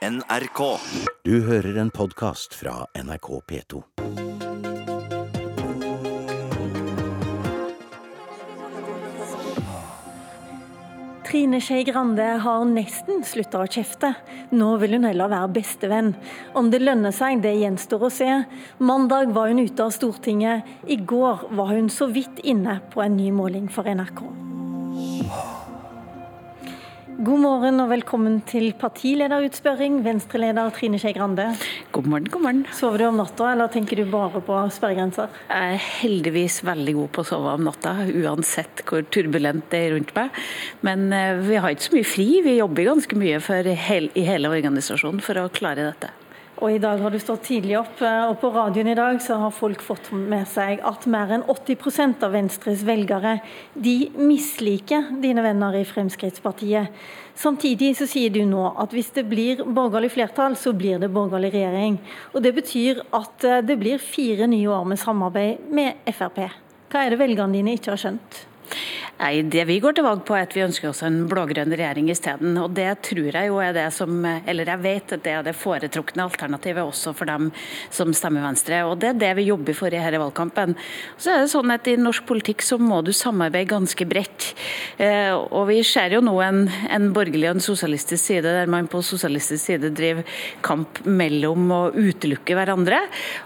NRK. Du hører en podkast fra NRK P2. Trine Skei Grande har nesten slutta å kjefte. Nå vil hun heller være bestevenn. Om det lønner seg, det gjenstår å se. Mandag var hun ute av Stortinget. I går var hun så vidt inne på en ny måling for NRK. God morgen og velkommen til partilederutspørring, Venstre-leder Trine Skei Grande. God morgen, god morgen. Sover du om natta, eller tenker du bare på sperregrenser? Jeg er heldigvis veldig god på å sove om natta, uansett hvor turbulent det er rundt meg. Men eh, vi har ikke så mye fri. Vi jobber ganske mye hel, i hele organisasjonen for å klare dette. Og i dag har du stått tidlig opp, eh, og på radioen i dag så har folk fått med seg at mer enn 80% av Venstres velgere de misliker dine venner i Fremskrittspartiet. Samtidig så sier du nå at hvis det blir borgerlig flertall, så blir det borgerlig regjering. Og Det betyr at eh, det blir fire nye år med samarbeid med Frp. Hva er det velgerne dine ikke har skjønt? Nei, Det vi går til valg på, er at vi ønsker oss en blå-grønn regjering isteden. Og det tror jeg jo er det som Eller jeg vet at det er det foretrukne alternativet også for dem som stemmer Venstre. Og det er det vi jobber for i denne valgkampen. Så er det sånn at i norsk politikk så må du samarbeide ganske bredt. Eh, og vi ser jo nå en, en borgerlig og en sosialistisk side, der man på sosialistisk side driver kamp mellom å utelukke hverandre.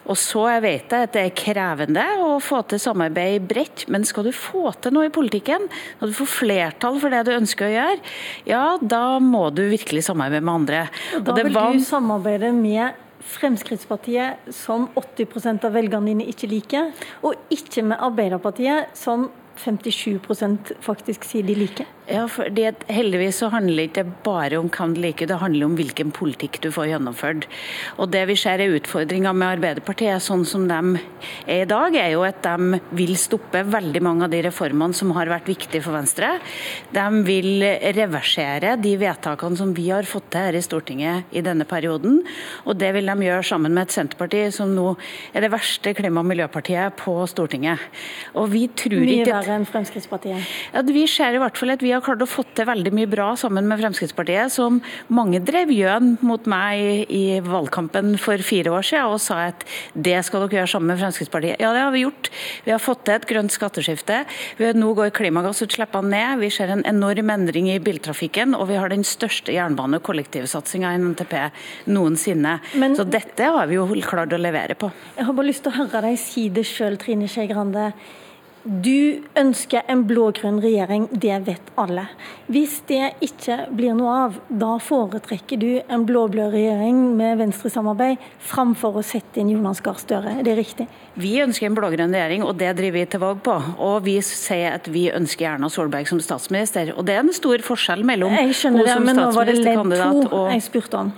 Og så jeg vet jeg at det er krevende å få til samarbeid bredt, men skal du få til noe i politikken, når du får flertall for det du ønsker å gjøre, ja, da må du virkelig samarbeide med andre. Da vil du samarbeide med Fremskrittspartiet, som 80 av velgerne dine ikke liker, og ikke med Arbeiderpartiet, som 57% faktisk sier de liker? Ja, for det, Heldigvis så handler det ikke bare om hvem du liker, det handler om hvilken politikk du får gjennomført. Og Det vi ser er utfordringa med Arbeiderpartiet, sånn som de er i dag, er jo at de vil stoppe veldig mange av de reformene som har vært viktige for Venstre. De vil reversere de vedtakene som vi har fått til her i Stortinget i denne perioden. Og det vil de gjøre sammen med et Senterparti som nå er det verste klima- og miljøpartiet på Stortinget. Og vi tror ikke verre enn Fremskrittspartiet? Ja, vi ser i hvert fall at vi har klart å få til veldig mye bra sammen med Fremskrittspartiet, som mange drev gjøn mot meg i, i, valgkampen for fire år siden og sa at det skal dere gjøre sammen med Fremskrittspartiet. Ja, det har vi gjort. Vi har fått til et grønt skatteskifte. Vi nå går klimagassutslippene ned. Vi ser en enorm endring i biltrafikken, og vi har den største jernbane- og kollektivsatsinga i NTP noensinne. Men, Så dette har vi jo klart å levere på. Jeg har bare lyst til å høre deg si det sjøl, Trine Skei Grande. Du ønsker en blå-grønn regjering, det vet alle. Hvis det ikke blir noe av, da foretrekker du en blå-blå regjering med Venstre-samarbeid framfor å sette inn Jonas Gahr Støre. Er det riktig? Vi ønsker en blå-grønn regjering, og det driver vi til valg på. Og vi sier at vi ønsker Erna Solberg som statsminister. Og det er en stor forskjell mellom Jeg skjønner det, men nå var det ledd to og... jeg spurte om.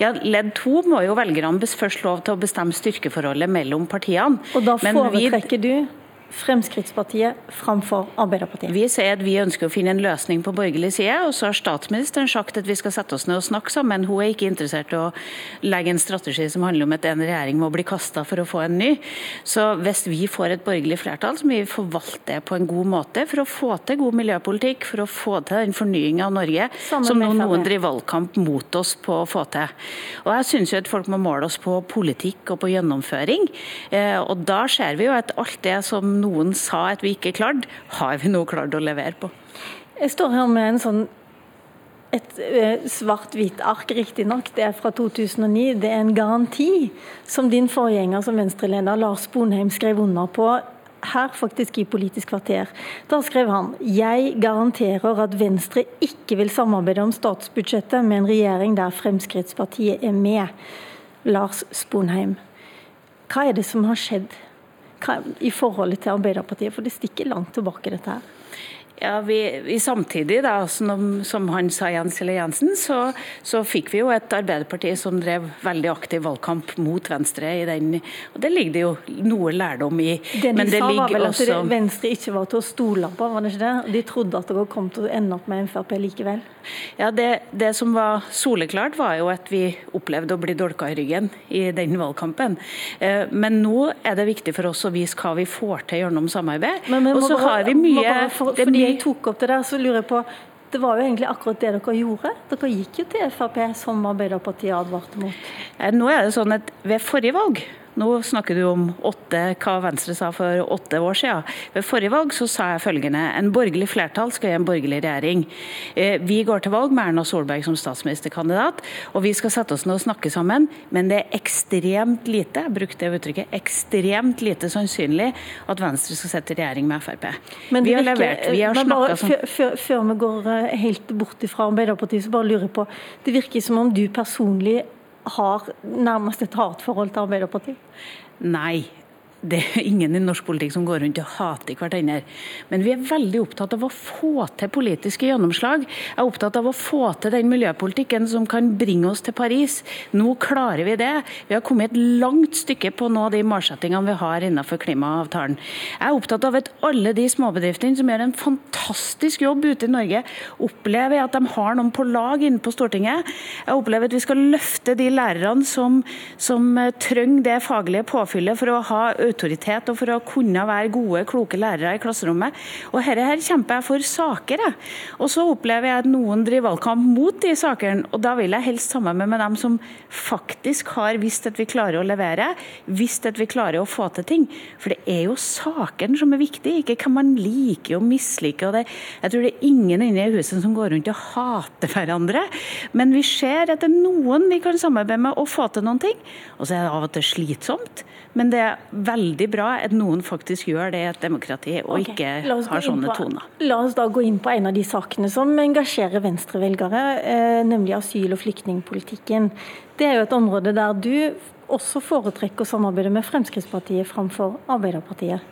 Ja, Ledd to må jo velgerne først lov til å bestemme styrkeforholdet mellom partiene. Og da foretrekker vi... du Fremskrittspartiet framfor Arbeiderpartiet? Vi sier at vi ønsker å finne en løsning på borgerlig side, og så har statsministeren sagt at vi skal sette oss ned og snakke sammen. Hun er ikke interessert i å legge en strategi som handler om at en regjering må bli kasta for å få en ny. Så hvis vi får et borgerlig flertall, så må vi forvalte det på en god måte for å få til god miljøpolitikk, for å få til den fornyinga av Norge Sammen som noen driver valgkamp mot oss på å få til. Og jeg syns jo at folk må måle oss på politikk og på gjennomføring, eh, og da ser vi jo at alt det som noen sa at vi ikke klarte, har vi nå klart å levere på. Jeg står her med en sånn et eh, svart-hvitt ark, riktignok. Det er fra 2009. Det er en garanti som din forgjenger som venstreleder Lars Bonheim skrev under på her faktisk i Politisk kvarter. Da skrev han jeg garanterer at Venstre ikke vil samarbeide om statsbudsjettet med en regjering der Fremskrittspartiet er med. Lars Sponheim, hva er det som har skjedd i forholdet til Arbeiderpartiet? For det stikker langt tilbake, dette her. Ja, vi, vi Samtidig, da, som, som, han sa, Jens eller Jensen, så, så, fikk vi jo et Arbeiderparti som drev veldig aktiv valgkamp mot Venstre. i den, og Det ligger det jo noe lærdom i. Det de sa var vel at også... Venstre ikke var til å stole på, var det ikke det? De trodde at det kom til å ende opp med Frp likevel? Ja, det, det, som var soleklart, var jo at vi opplevde å bli dolka i ryggen i den valgkampen. Eh, men nå er det viktig for oss å vise hva vi får til gjennom samarbeid. Og så har vi mye... For, fordi jeg tok opp det der, så lurer jeg på Det var jo egentlig akkurat det dere gjorde. Dere gikk jo til Frp, som Arbeiderpartiet advarte mot. Eh, nå er det sånn at ved forrige valg nå snakker du om åtte, hva Venstre sa for åtte år siden. Ved forrige valg så sa jeg følgende en borgerlig flertall skal gi en borgerlig regjering. Eh, vi går til valg med Erna Solberg som statsministerkandidat, og vi skal sette oss ned og snakke sammen. Men det er ekstremt lite jeg brukte det uttrykket, ekstremt lite sannsynlig at Venstre skal sette regjering med Frp. vi har levert, vi har snakka sånn. før, vi går eh, helt bort fra Arbeiderpartiet, så bare lurer jeg på Det virker som om du personlig har nærmest et hatforhold til Arbeiderpartiet? Nei, det er ingen i norsk politikk som går rundt og hater hverandre. Men vi er veldig opptatt av å få til politiske gjennomslag. Jeg er opptatt av å få til den miljøpolitikken som kan bringe oss til Paris. Nå klarer vi det. Vi har kommet et langt stykke på noen nå de målsettingene vi har innenfor klimaavtalen. Jeg er opptatt av at alle de småbedriftene som gjør en fantastisk jobb ute i Norge, opplever at de har noen på lag inne på Stortinget. Jeg opplever at vi skal løfte de lærerne som, som trenger det faglige påfyllet for å ha autoritet og for å kunne være gode, kloke lærere i klasserommet. Og dette her kjemper jeg for saker, jeg. Og så opplever jeg at noen driver valgkamp mot de sakene, og da vil jeg helst sammen med dem som faktisk har visst at vi klarer å levere, visst at vi klarer å få til ting. For det er jo sakene som er viktige, ikke hva man liker og misliker. Og det, jeg tror det er ingen inne i huset som går rundt og hater hverandre, men vi ser at det er noen vi kan samarbeide med og få til noen ting. Og så er det av og til slitsomt. Men det er veldig bra at noen faktisk gjør det i et demokrati, og okay. ikke har sånne på, toner. La oss da gå inn på en av de sakene som engasjerer venstrevelgere, eh, nemlig asyl- og flyktningpolitikken. Det er jo et område der du også foretrekker å samarbeide med Fremskrittspartiet framfor Arbeiderpartiet.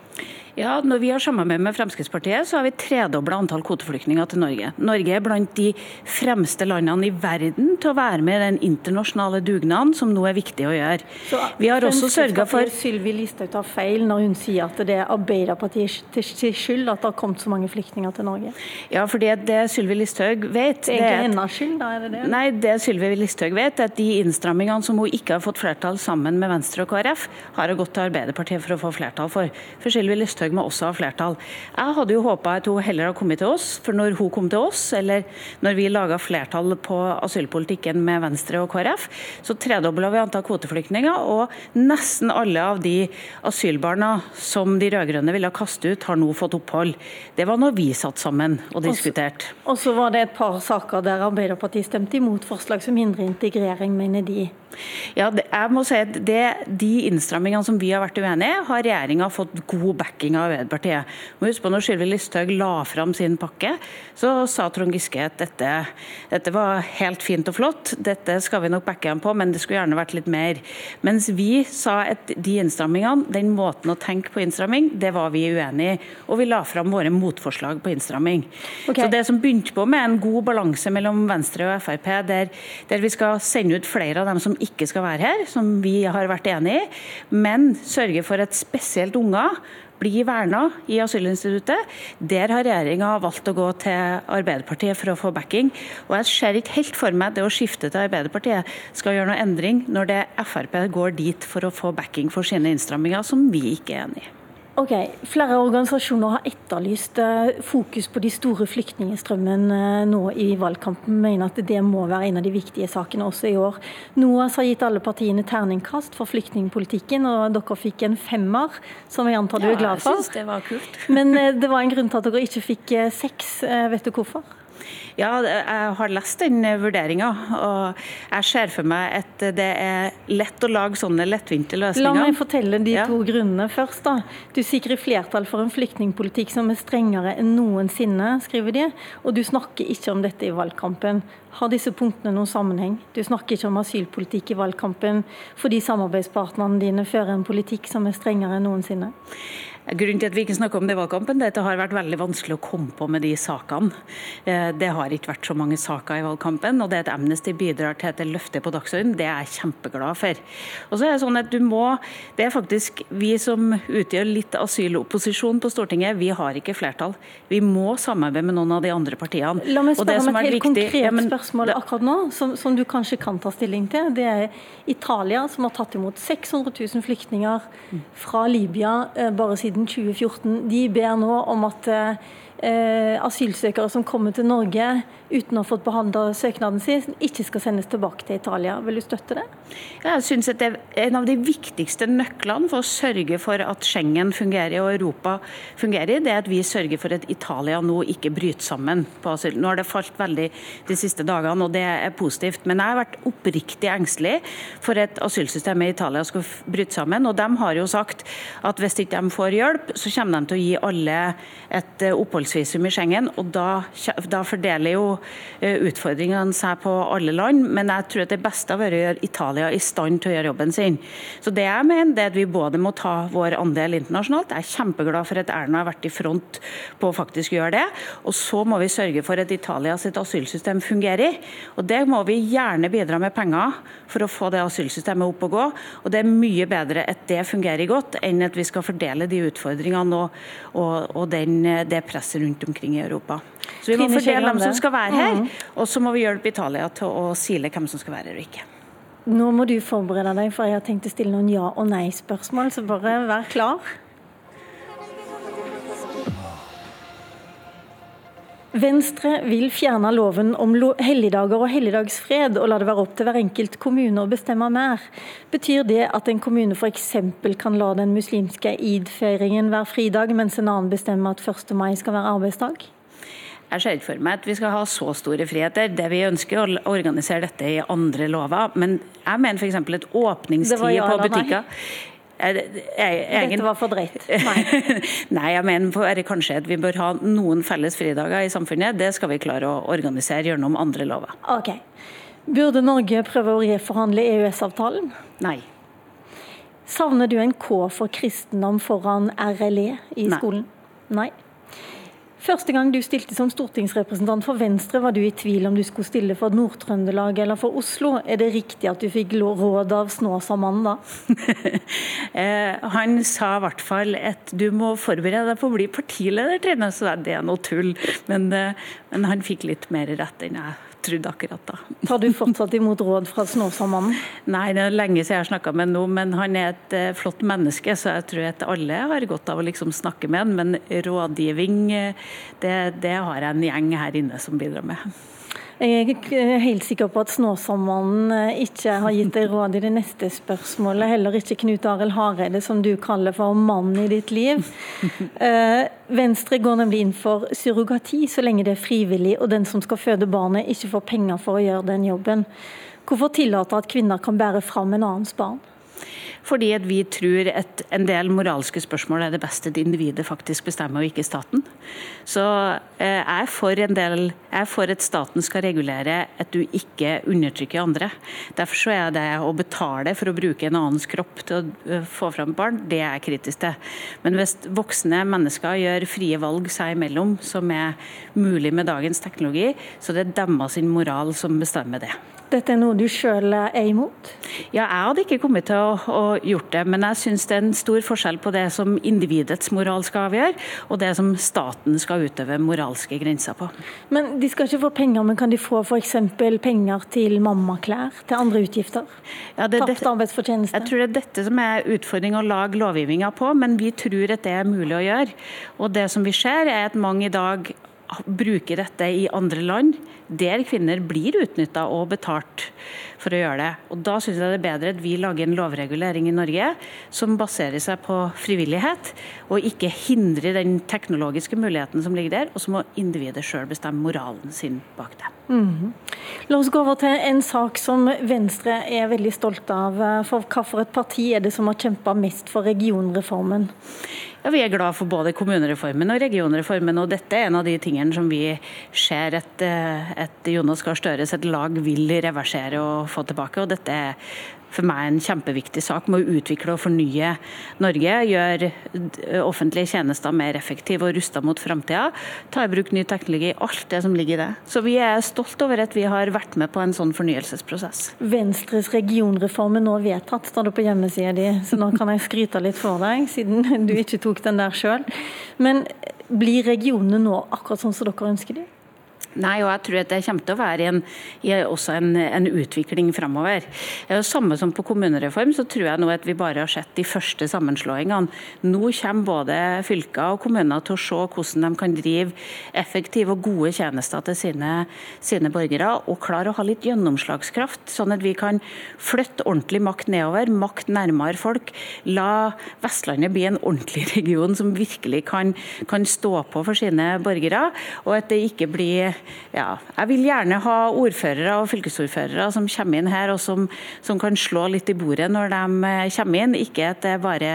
Ja, Når vi har samarbeid med Fremskrittspartiet, så har vi tredobla antall kvoteflyktninger til Norge. Norge er blant de fremste landene i verden til å være med i den internasjonale dugnaden som nå er viktig å gjøre. Så vi har også sørga for Sylvi Listhaug tar feil når hun sier at det er Arbeiderpartiets skyld at det har kommet så mange flyktninger til Norge? Ja, for det Sylvi Listhaug vet Det er ikke hennes skyld, da? er det det? Nei, det Sylvi Listhaug vet, er at de innstrammingene som hun ikke har fått flertall sammen med Venstre og KrF, har gått til Arbeiderpartiet for å få flertall for. For Sylvi Listhaug Listhaug må også ha flertall. Jeg hadde jo håpa at hun heller hadde kommet til oss, for når hun kom til oss, eller når vi laga flertall på asylpolitikken med Venstre og KrF, så tredobla vi antall kvoteflyktninger, og nesten alle av de asylbarna som de rød-grønne ville kaste ut, har nå fått opphold. Det var når vi satt sammen og diskuterte. Og så var det et par saker der Arbeiderpartiet stemte imot forslag som hindrer integrering, mener de. Ja, jeg må si at det, De innstrammingene som vi har vært uenige i, har regjeringa fått god backing av Arbeiderpartiet. Må huske på Når Sylvi Listhaug la fram sin pakke, så sa Trond Giske at dette, dette, var helt fint og flott, dette skal vi nok backe ham på, men det skulle gjerne vært litt mer. Mens vi sa at de innstrammingene, den måten å tenke på innstramming, det var vi uenig i. Og vi la fram våre motforslag på innstramming. Okay. Så det som begynte på med en god balanse mellom Venstre og Frp, der, der vi skal sende ut flere av dem som ikke skal være her, som vi har vært enig i, men sørge for at spesielt unger blir verna i asylinstituttet. Der har regjeringa valgt å gå til Arbeiderpartiet for å få backing. Og jeg ser ikke helt for meg at det å skifte til Arbeiderpartiet skal gjøre noe endring, når det Frp går dit for å få backing for sine innstramminger, som vi ikke er enig i. Ok, Flere organisasjoner har etterlyst eh, fokus på de store flyktningstrømmene eh, nå i valgkampen. Mener at det må være en av de viktige sakene også i år. NOAS har gitt alle partiene terningkast for flyktningpolitikken, og dere fikk en femmer, som jeg antar du er glad for. Ja, jeg synes det var kult. Men eh, det var en grunn til at dere ikke fikk seks. Vet du hvorfor? Ja, jeg har lest den vurderinga, og jeg ser for meg at det er lett å lage sånne lettvinte løsninger. La meg fortelle de ja. to grunnene først. da. Du sikrer flertall for en flyktningpolitikk som er strengere enn noensinne, skriver de, og du snakker ikke om dette i valgkampen. Har disse punktene noen sammenheng? Du snakker ikke om asylpolitikk i valgkampen fordi samarbeidspartnerne dine fører en politikk som er strengere enn noensinne? Grunnen til at vi ikke snakker om det i valgkampen, det er at det har vært veldig vanskelig å komme på med de sakene. Eh, det har ikke vært så mange saker i valgkampen, og det at Amnesty bidrar til at det løfter på dagsordenen, det er jeg kjempeglad for. Og så er Det sånn at du må, det er faktisk vi som utgjør litt asylopposisjon på Stortinget, vi har ikke flertall. Vi må samarbeide med noen av de andre partiene. La meg spørre om et helt viktig, konkret ja, men, spørsmål akkurat nå, som, som, du kanskje kan ta stilling til. Det er Italia, som har tatt imot 600 000 flyktninger fra Libya eh, bare siden siden 2014. De ber nå om at eh, eh, asylsøkere som kommer til Norge uten å ha fått behandla søknaden sin, ikke skal sendes tilbake til Italia. Vil du støtte det? Jeg synes at det er En av de viktigste nøklene for å sørge for at Schengen fungerer og Europa fungerer, det er at vi sørger for at Italia nå ikke bryter sammen på asyl. Nå har det falt veldig de siste dagene, og det er positivt. Men jeg har vært oppriktig engstelig for at asylsystemet i Italia skal bryte sammen. Og de har jo sagt at hvis ikke de får hjelp, så kommer de til å gi alle et oppholdsvisum i Schengen. Og da, da fordeler jo Eh, utfordringene seg på alle land, men jeg tror at det beste har vært å gjøre Italia i stand til å gjøre jobben sin. Så det jeg mener, det er at vi både må ta vår andel internasjonalt, jeg er kjempeglad for at Erna har vært i front på å faktisk gjøre det, og så må vi sørge for at Italia sitt asylsystem fungerer. Og det må vi gjerne bidra med penger for å få det asylsystemet opp og gå. Og det er mye bedre at det fungerer godt, enn at vi skal fordele de utfordringene og, og, og den, det presset rundt omkring i Europa. Så vi må fordele dem som skal være her, mm. og så må vi hjelpe Italia til å sile hvem som skal være her og ikke. Nå må du forberede deg, for jeg har tenkt å stille noen ja- og nei-spørsmål, så bare vær klar. Venstre vil fjerne loven om helligdager og helligdagsfred, og la det være opp til hver enkelt kommune å bestemme mer. Betyr det at en kommune f.eks. kan la den muslimske id-feiringen være fridag, mens en annen bestemmer at 1. mai skal være arbeidsdag? Jeg ser ikke for meg at vi skal ha så store friheter. Det Vi ønsker å organisere dette i andre lover. Men jeg mener f.eks. et åpningstid ja, på butikker. Jeg, Dette var for drøyt. Nei. Nei, jeg mener kanskje at vi bør ha noen felles fridager i samfunnet. Det skal vi klare å organisere gjennom andre lover. Ok. Burde Norge prøve å reforhandle EØS-avtalen? Nei. Savner du en K for kristendom foran RLE i Nei. skolen? Nei. Første gang du stilte som stortingsrepresentant for Venstre, var du i tvil om du skulle stille for Nord-Trøndelag eller for Oslo. Er det riktig at du fikk råd av Snåsamannen da? Eh, han sa i hvert fall at du må forberede deg på å bli partileder, Trine. Så det er noe tull. Men, eh, men han fikk litt mer rett enn jeg trodde akkurat da. Tar du fortsatt imot råd fra Snåsamannen? Nei, det er lenge siden jeg har snakka med ham nå, men han er et uh, flott menneske, så jeg tror at alle har godt av å liksom snakke med ham. Men rådgivning, eh, det, det har jeg en gjeng her inne som bidrar med. Jeg er helt sikker på at Snåsamannen eh, ikke har gitt deg råd i det neste spørsmålet. Heller ikke Knut Arild Hareide, som du kaller for mannen i ditt liv. Eh, Venstre går nemlig inn for surrogati så lenge det er frivillig, og den som skal føde barnet, ikke får penger for å gjøre den jobben. Hvorfor tillate at kvinner kan bære fram en annens barn? Fordi at vi tror at en del moralske spørsmål er det beste at individet faktisk bestemmer, og ikke staten. Så eh, jeg er for del jeg er for at staten skal regulere at du ikke undertrykker andre. Derfor så er det å betale for å bruke en annens kropp til å eh, få fram barn, det er jeg kritisk til. Men hvis voksne mennesker gjør frie valg seg imellom, som er mulig med dagens teknologi, så det er deres moral som bestemmer det. Dette er noe du sjøl er imot? Ja, jeg hadde ikke kommet til å, å gjort det, men jeg syns det er en stor forskjell på det som individets moral skal avgjøre, og det som staten skal utøve moralske grenser på. Men de skal ikke få penger, men kan de få f.eks. penger til mammaklær, til andre utgifter? Ja, det, Tapt arbeidsfortjeneste? Jeg tror det er dette som er utfordringen å lage lovgivninga på, men vi tror at det er mulig å gjøre. Og det som vi ser, er at mange i dag bruker dette i andre land, der kvinner blir utnytta og betalt for å gjøre det. Og Da syns jeg det er bedre at vi lager en lovregulering i Norge som baserer seg på frivillighet, og ikke hindrer den teknologiske muligheten som ligger der, og så må individet sjøl bestemme moralen sin bak det. Mm. La oss gå over til en sak som Venstre er veldig stolt av. For hva for et parti er det som har kjempa mest for regionreformen? Ja, Vi er glad for både kommunereformen og regionreformen, og dette er en av de tingene som vi ser at, eh, Jonas Gahr Støre sitt lag vil reversere og få tilbake. og dette er for meg en kjempeviktig sak med å utvikle og fornye Norge. Gjøre offentlige tjenester mer effektive og rusta mot framtida. Ta i bruk ny teknologi. Alt det som ligger i det. Så vi er stolt over at vi har vært med på en sånn fornyelsesprosess. Venstres regionreform er nå vedtatt, står det på hjemmesida di, så nå kan jeg skryte litt for deg, siden du ikke tok den der sjøl. Men blir regionene nå akkurat sånn som dere ønsker de? Nei, og jeg tror at det kommer til å være en, også en, en utvikling framover. Samme som på kommunereform, så tror jeg nå at vi bare har sett de første sammenslåingene. Nå kommer både fylker og kommuner til å se hvordan de kan drive effektive og gode tjenester til sine, sine borgere, og klare å ha litt gjennomslagskraft, sånn at vi kan flytte ordentlig makt nedover, makt nærmere folk. La Vestlandet bli en ordentlig region som virkelig kan, kan stå på for sine borgere, og at det ikke blir ja, jeg vil gjerne ha ordførere og fylkesordførere som kommer inn her og som, som, kan slå litt i bordet når de eh, kommer inn. Ikke at det bare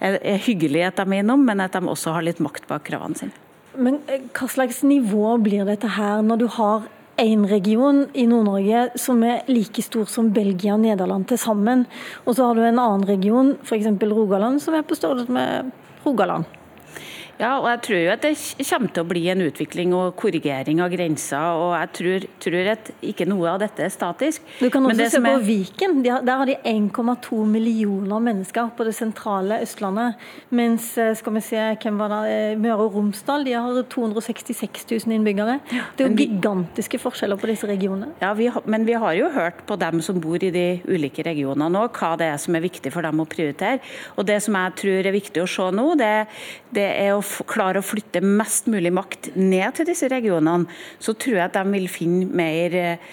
er hyggelig at de er innom, men at de også har litt makt bak kravene sine. Men eh, hva slags nivå blir dette her når du har én region i Nord-Norge som er like stor som Belgia og Nederland til sammen, og så har du en annen region, f.eks. Rogaland, som er på størrelse med Rogaland? Ja, og jeg tror jo at det kommer til å bli en utvikling og korrigering av grenser. og Jeg tror, tror at ikke noe av dette er statisk. Du kan også se på er... Viken. De har, der har de 1,2 millioner mennesker på det sentrale Østlandet. Mens eh, skal vi se, hvem var det, eh, Møre og Romsdal de har 266 000 innbyggere. Det er jo gigantiske forskjeller på disse regionene. Ja, vi, Men vi har jo hørt på dem som bor i de ulike regionene nå, hva det er som er viktig for dem å prioritere. Og Det som jeg tror er viktig å se nå, det, det er å klare å flytte mest mulig makt ned til disse regionene, så tror jeg at de vil finne mer eh,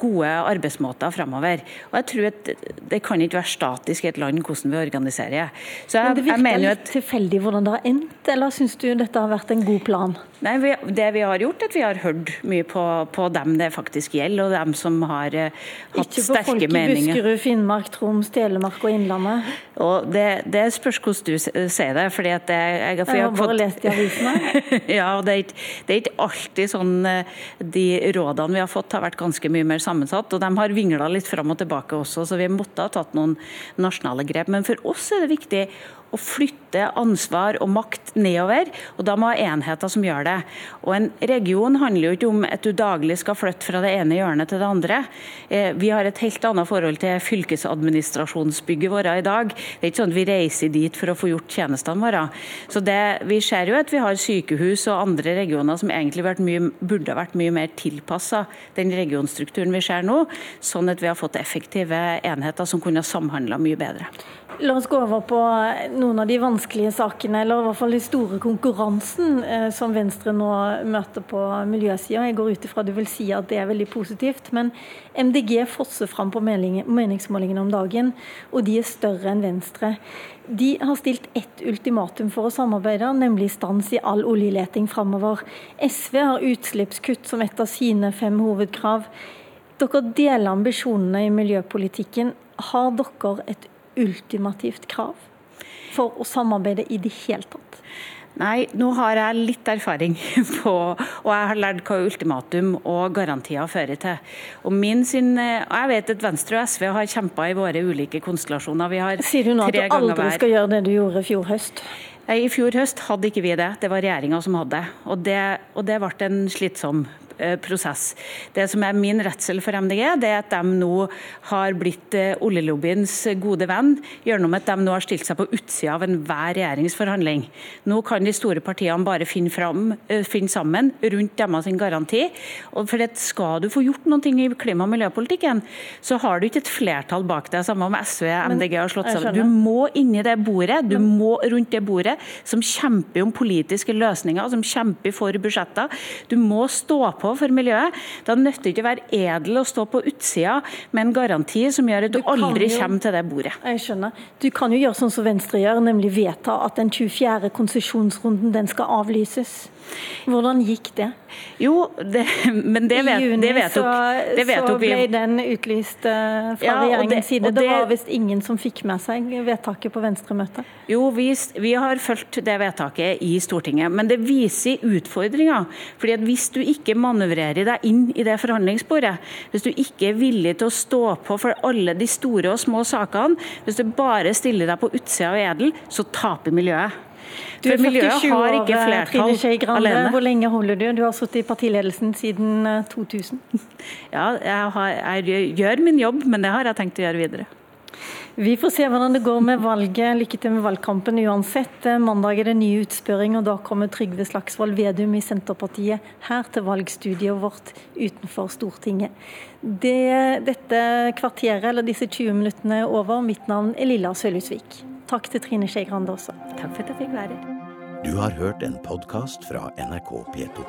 gode arbeidsmåter fremover. Og jeg tror at Det kan ikke være statisk i et land hvordan vi organiserer. Så jeg, Men det virker litt tilfeldig hvordan det har endt, eller syns du dette har vært en god plan? Nei, vi, Det vi har gjort, er at vi har hørt mye på, på dem det faktisk gjelder, og dem som har uh, hatt sterke meninger. Ikke på folk i Buskerud, Finnmark, Troms, Telemark og Innlandet? Og det, det spørs hvordan du sier det. fordi at jeg, jeg, jeg, har bare lest i avisene. ja, og det er, ikke, det er, ikke, alltid sånn eh, De rådene vi har fått, har vært ganske mye mer sammensatt. Og de har vingla litt fram og tilbake også, så vi måtte ha tatt noen nasjonale grep. Men for oss er det viktig å flytte ansvar og makt nedover, og da må ha enheter som gjør det. Og En region handler jo ikke om at du daglig skal flytte fra det ene hjørnet til det andre. Eh, vi har et helt annet forhold til fylkesadministrasjonsbygget vårt i dag. Det er ikke sånn at vi reiser dit for å få gjort tjenestene våre. Så det, Vi ser jo at vi har sykehus og andre regioner som egentlig mye, burde vært mye mer tilpassa den regionstrukturen vi ser nå, sånn at vi har fått effektive enheter som kunne ha samhandla mye bedre. La oss gå over på noen av de vanskelige sakene, eller i hvert fall den store konkurransen eh, som Venstre nå møter på miljøsida. Jeg går ut ifra du vil si at det er veldig positivt. Men MDG fosser fram på meningsmålingene om dagen, og de er større enn Venstre. De har stilt ett ultimatum for å samarbeide, nemlig stans i all oljeleting framover. SV har utslippskutt som et av sine fem hovedkrav. Dere deler ambisjonene i miljøpolitikken. Har dere et ultimativt krav for å samarbeide i det hele tatt? Nei, nå har jeg litt erfaring på Og jeg har lært hva ultimatum og garantier fører til. Og min sin, jeg vet at Venstre og SV har kjempa i våre ulike konstellasjoner. Vi har Sier du nå at du aldri skal gjøre det du gjorde i fjor høst? I fjor høst hadde ikke vi det, det var regjeringa som hadde. Og det, og det ble en slitsom prosess. Det som er min redsel for MDG, det er at de nå har blitt eh, oljelobbyens gode venn gjennom at de nå har stilt seg på utsida av enhver regjeringsforhandling. Nå kan de store partiene bare finne, fram, eh, finne sammen rundt deres garanti. Og for at Skal du få gjort noe i klima- og miljøpolitikken, så har du ikke et flertall bak deg, samme om SV og MDG har slått sammen. Du må inni det bordet, du må rundt det bordet som kjemper om politiske løsninger, som kjemper for budsjetter. Du må stå på på for miljøet. Da nytter det ikke å være edel og stå på utsida med en garanti som gjør at du, du aldri jo, kommer til det bordet. Jeg skjønner. Du kan jo gjøre sånn som Venstre gjør, nemlig vedta at den 24. konsesjonsrunden den skal avlyses. Hvordan gikk det? Jo, det, men det, vet, I juni det vedtok, det vet så ble den utlyst uh, fra ja, regjeringens side. Det, var visst ingen som fikk med seg vedtaket på Venstre-møtet? Jo, vi, vi, har fulgt det vedtaket i Stortinget, men det viser utfordringer. Fordi at Hvis du ikke manøvrerer deg inn i det forhandlingsbordet, hvis du ikke er villig til å stå på for alle de store og små sakene, hvis du bare stiller deg på utsida av edel, så taper miljøet. Du er 47 år, eh, Trine Skei Grande. Hvor lenge holder du? Du har sittet i partiledelsen siden 2000. Eh, ja, jeg, har, jeg, gjør min jobb, men det har jeg tenkt å gjøre videre. Vi får se hvordan det går med valget. Lykke til med valgkampen uansett. Mandag er det ny utspørring, og da kommer Trygve Slagsvold Vedum i Senterpartiet her til valgstudiet vårt utenfor Stortinget. Det, dette kvarteret, eller disse 20 minuttene er over. Mitt navn er Lilla Sølhusvik. Takk til Trine Skei Grande også. Takk for at jeg fikk være her. Du har hørt en podkast fra NRK P2.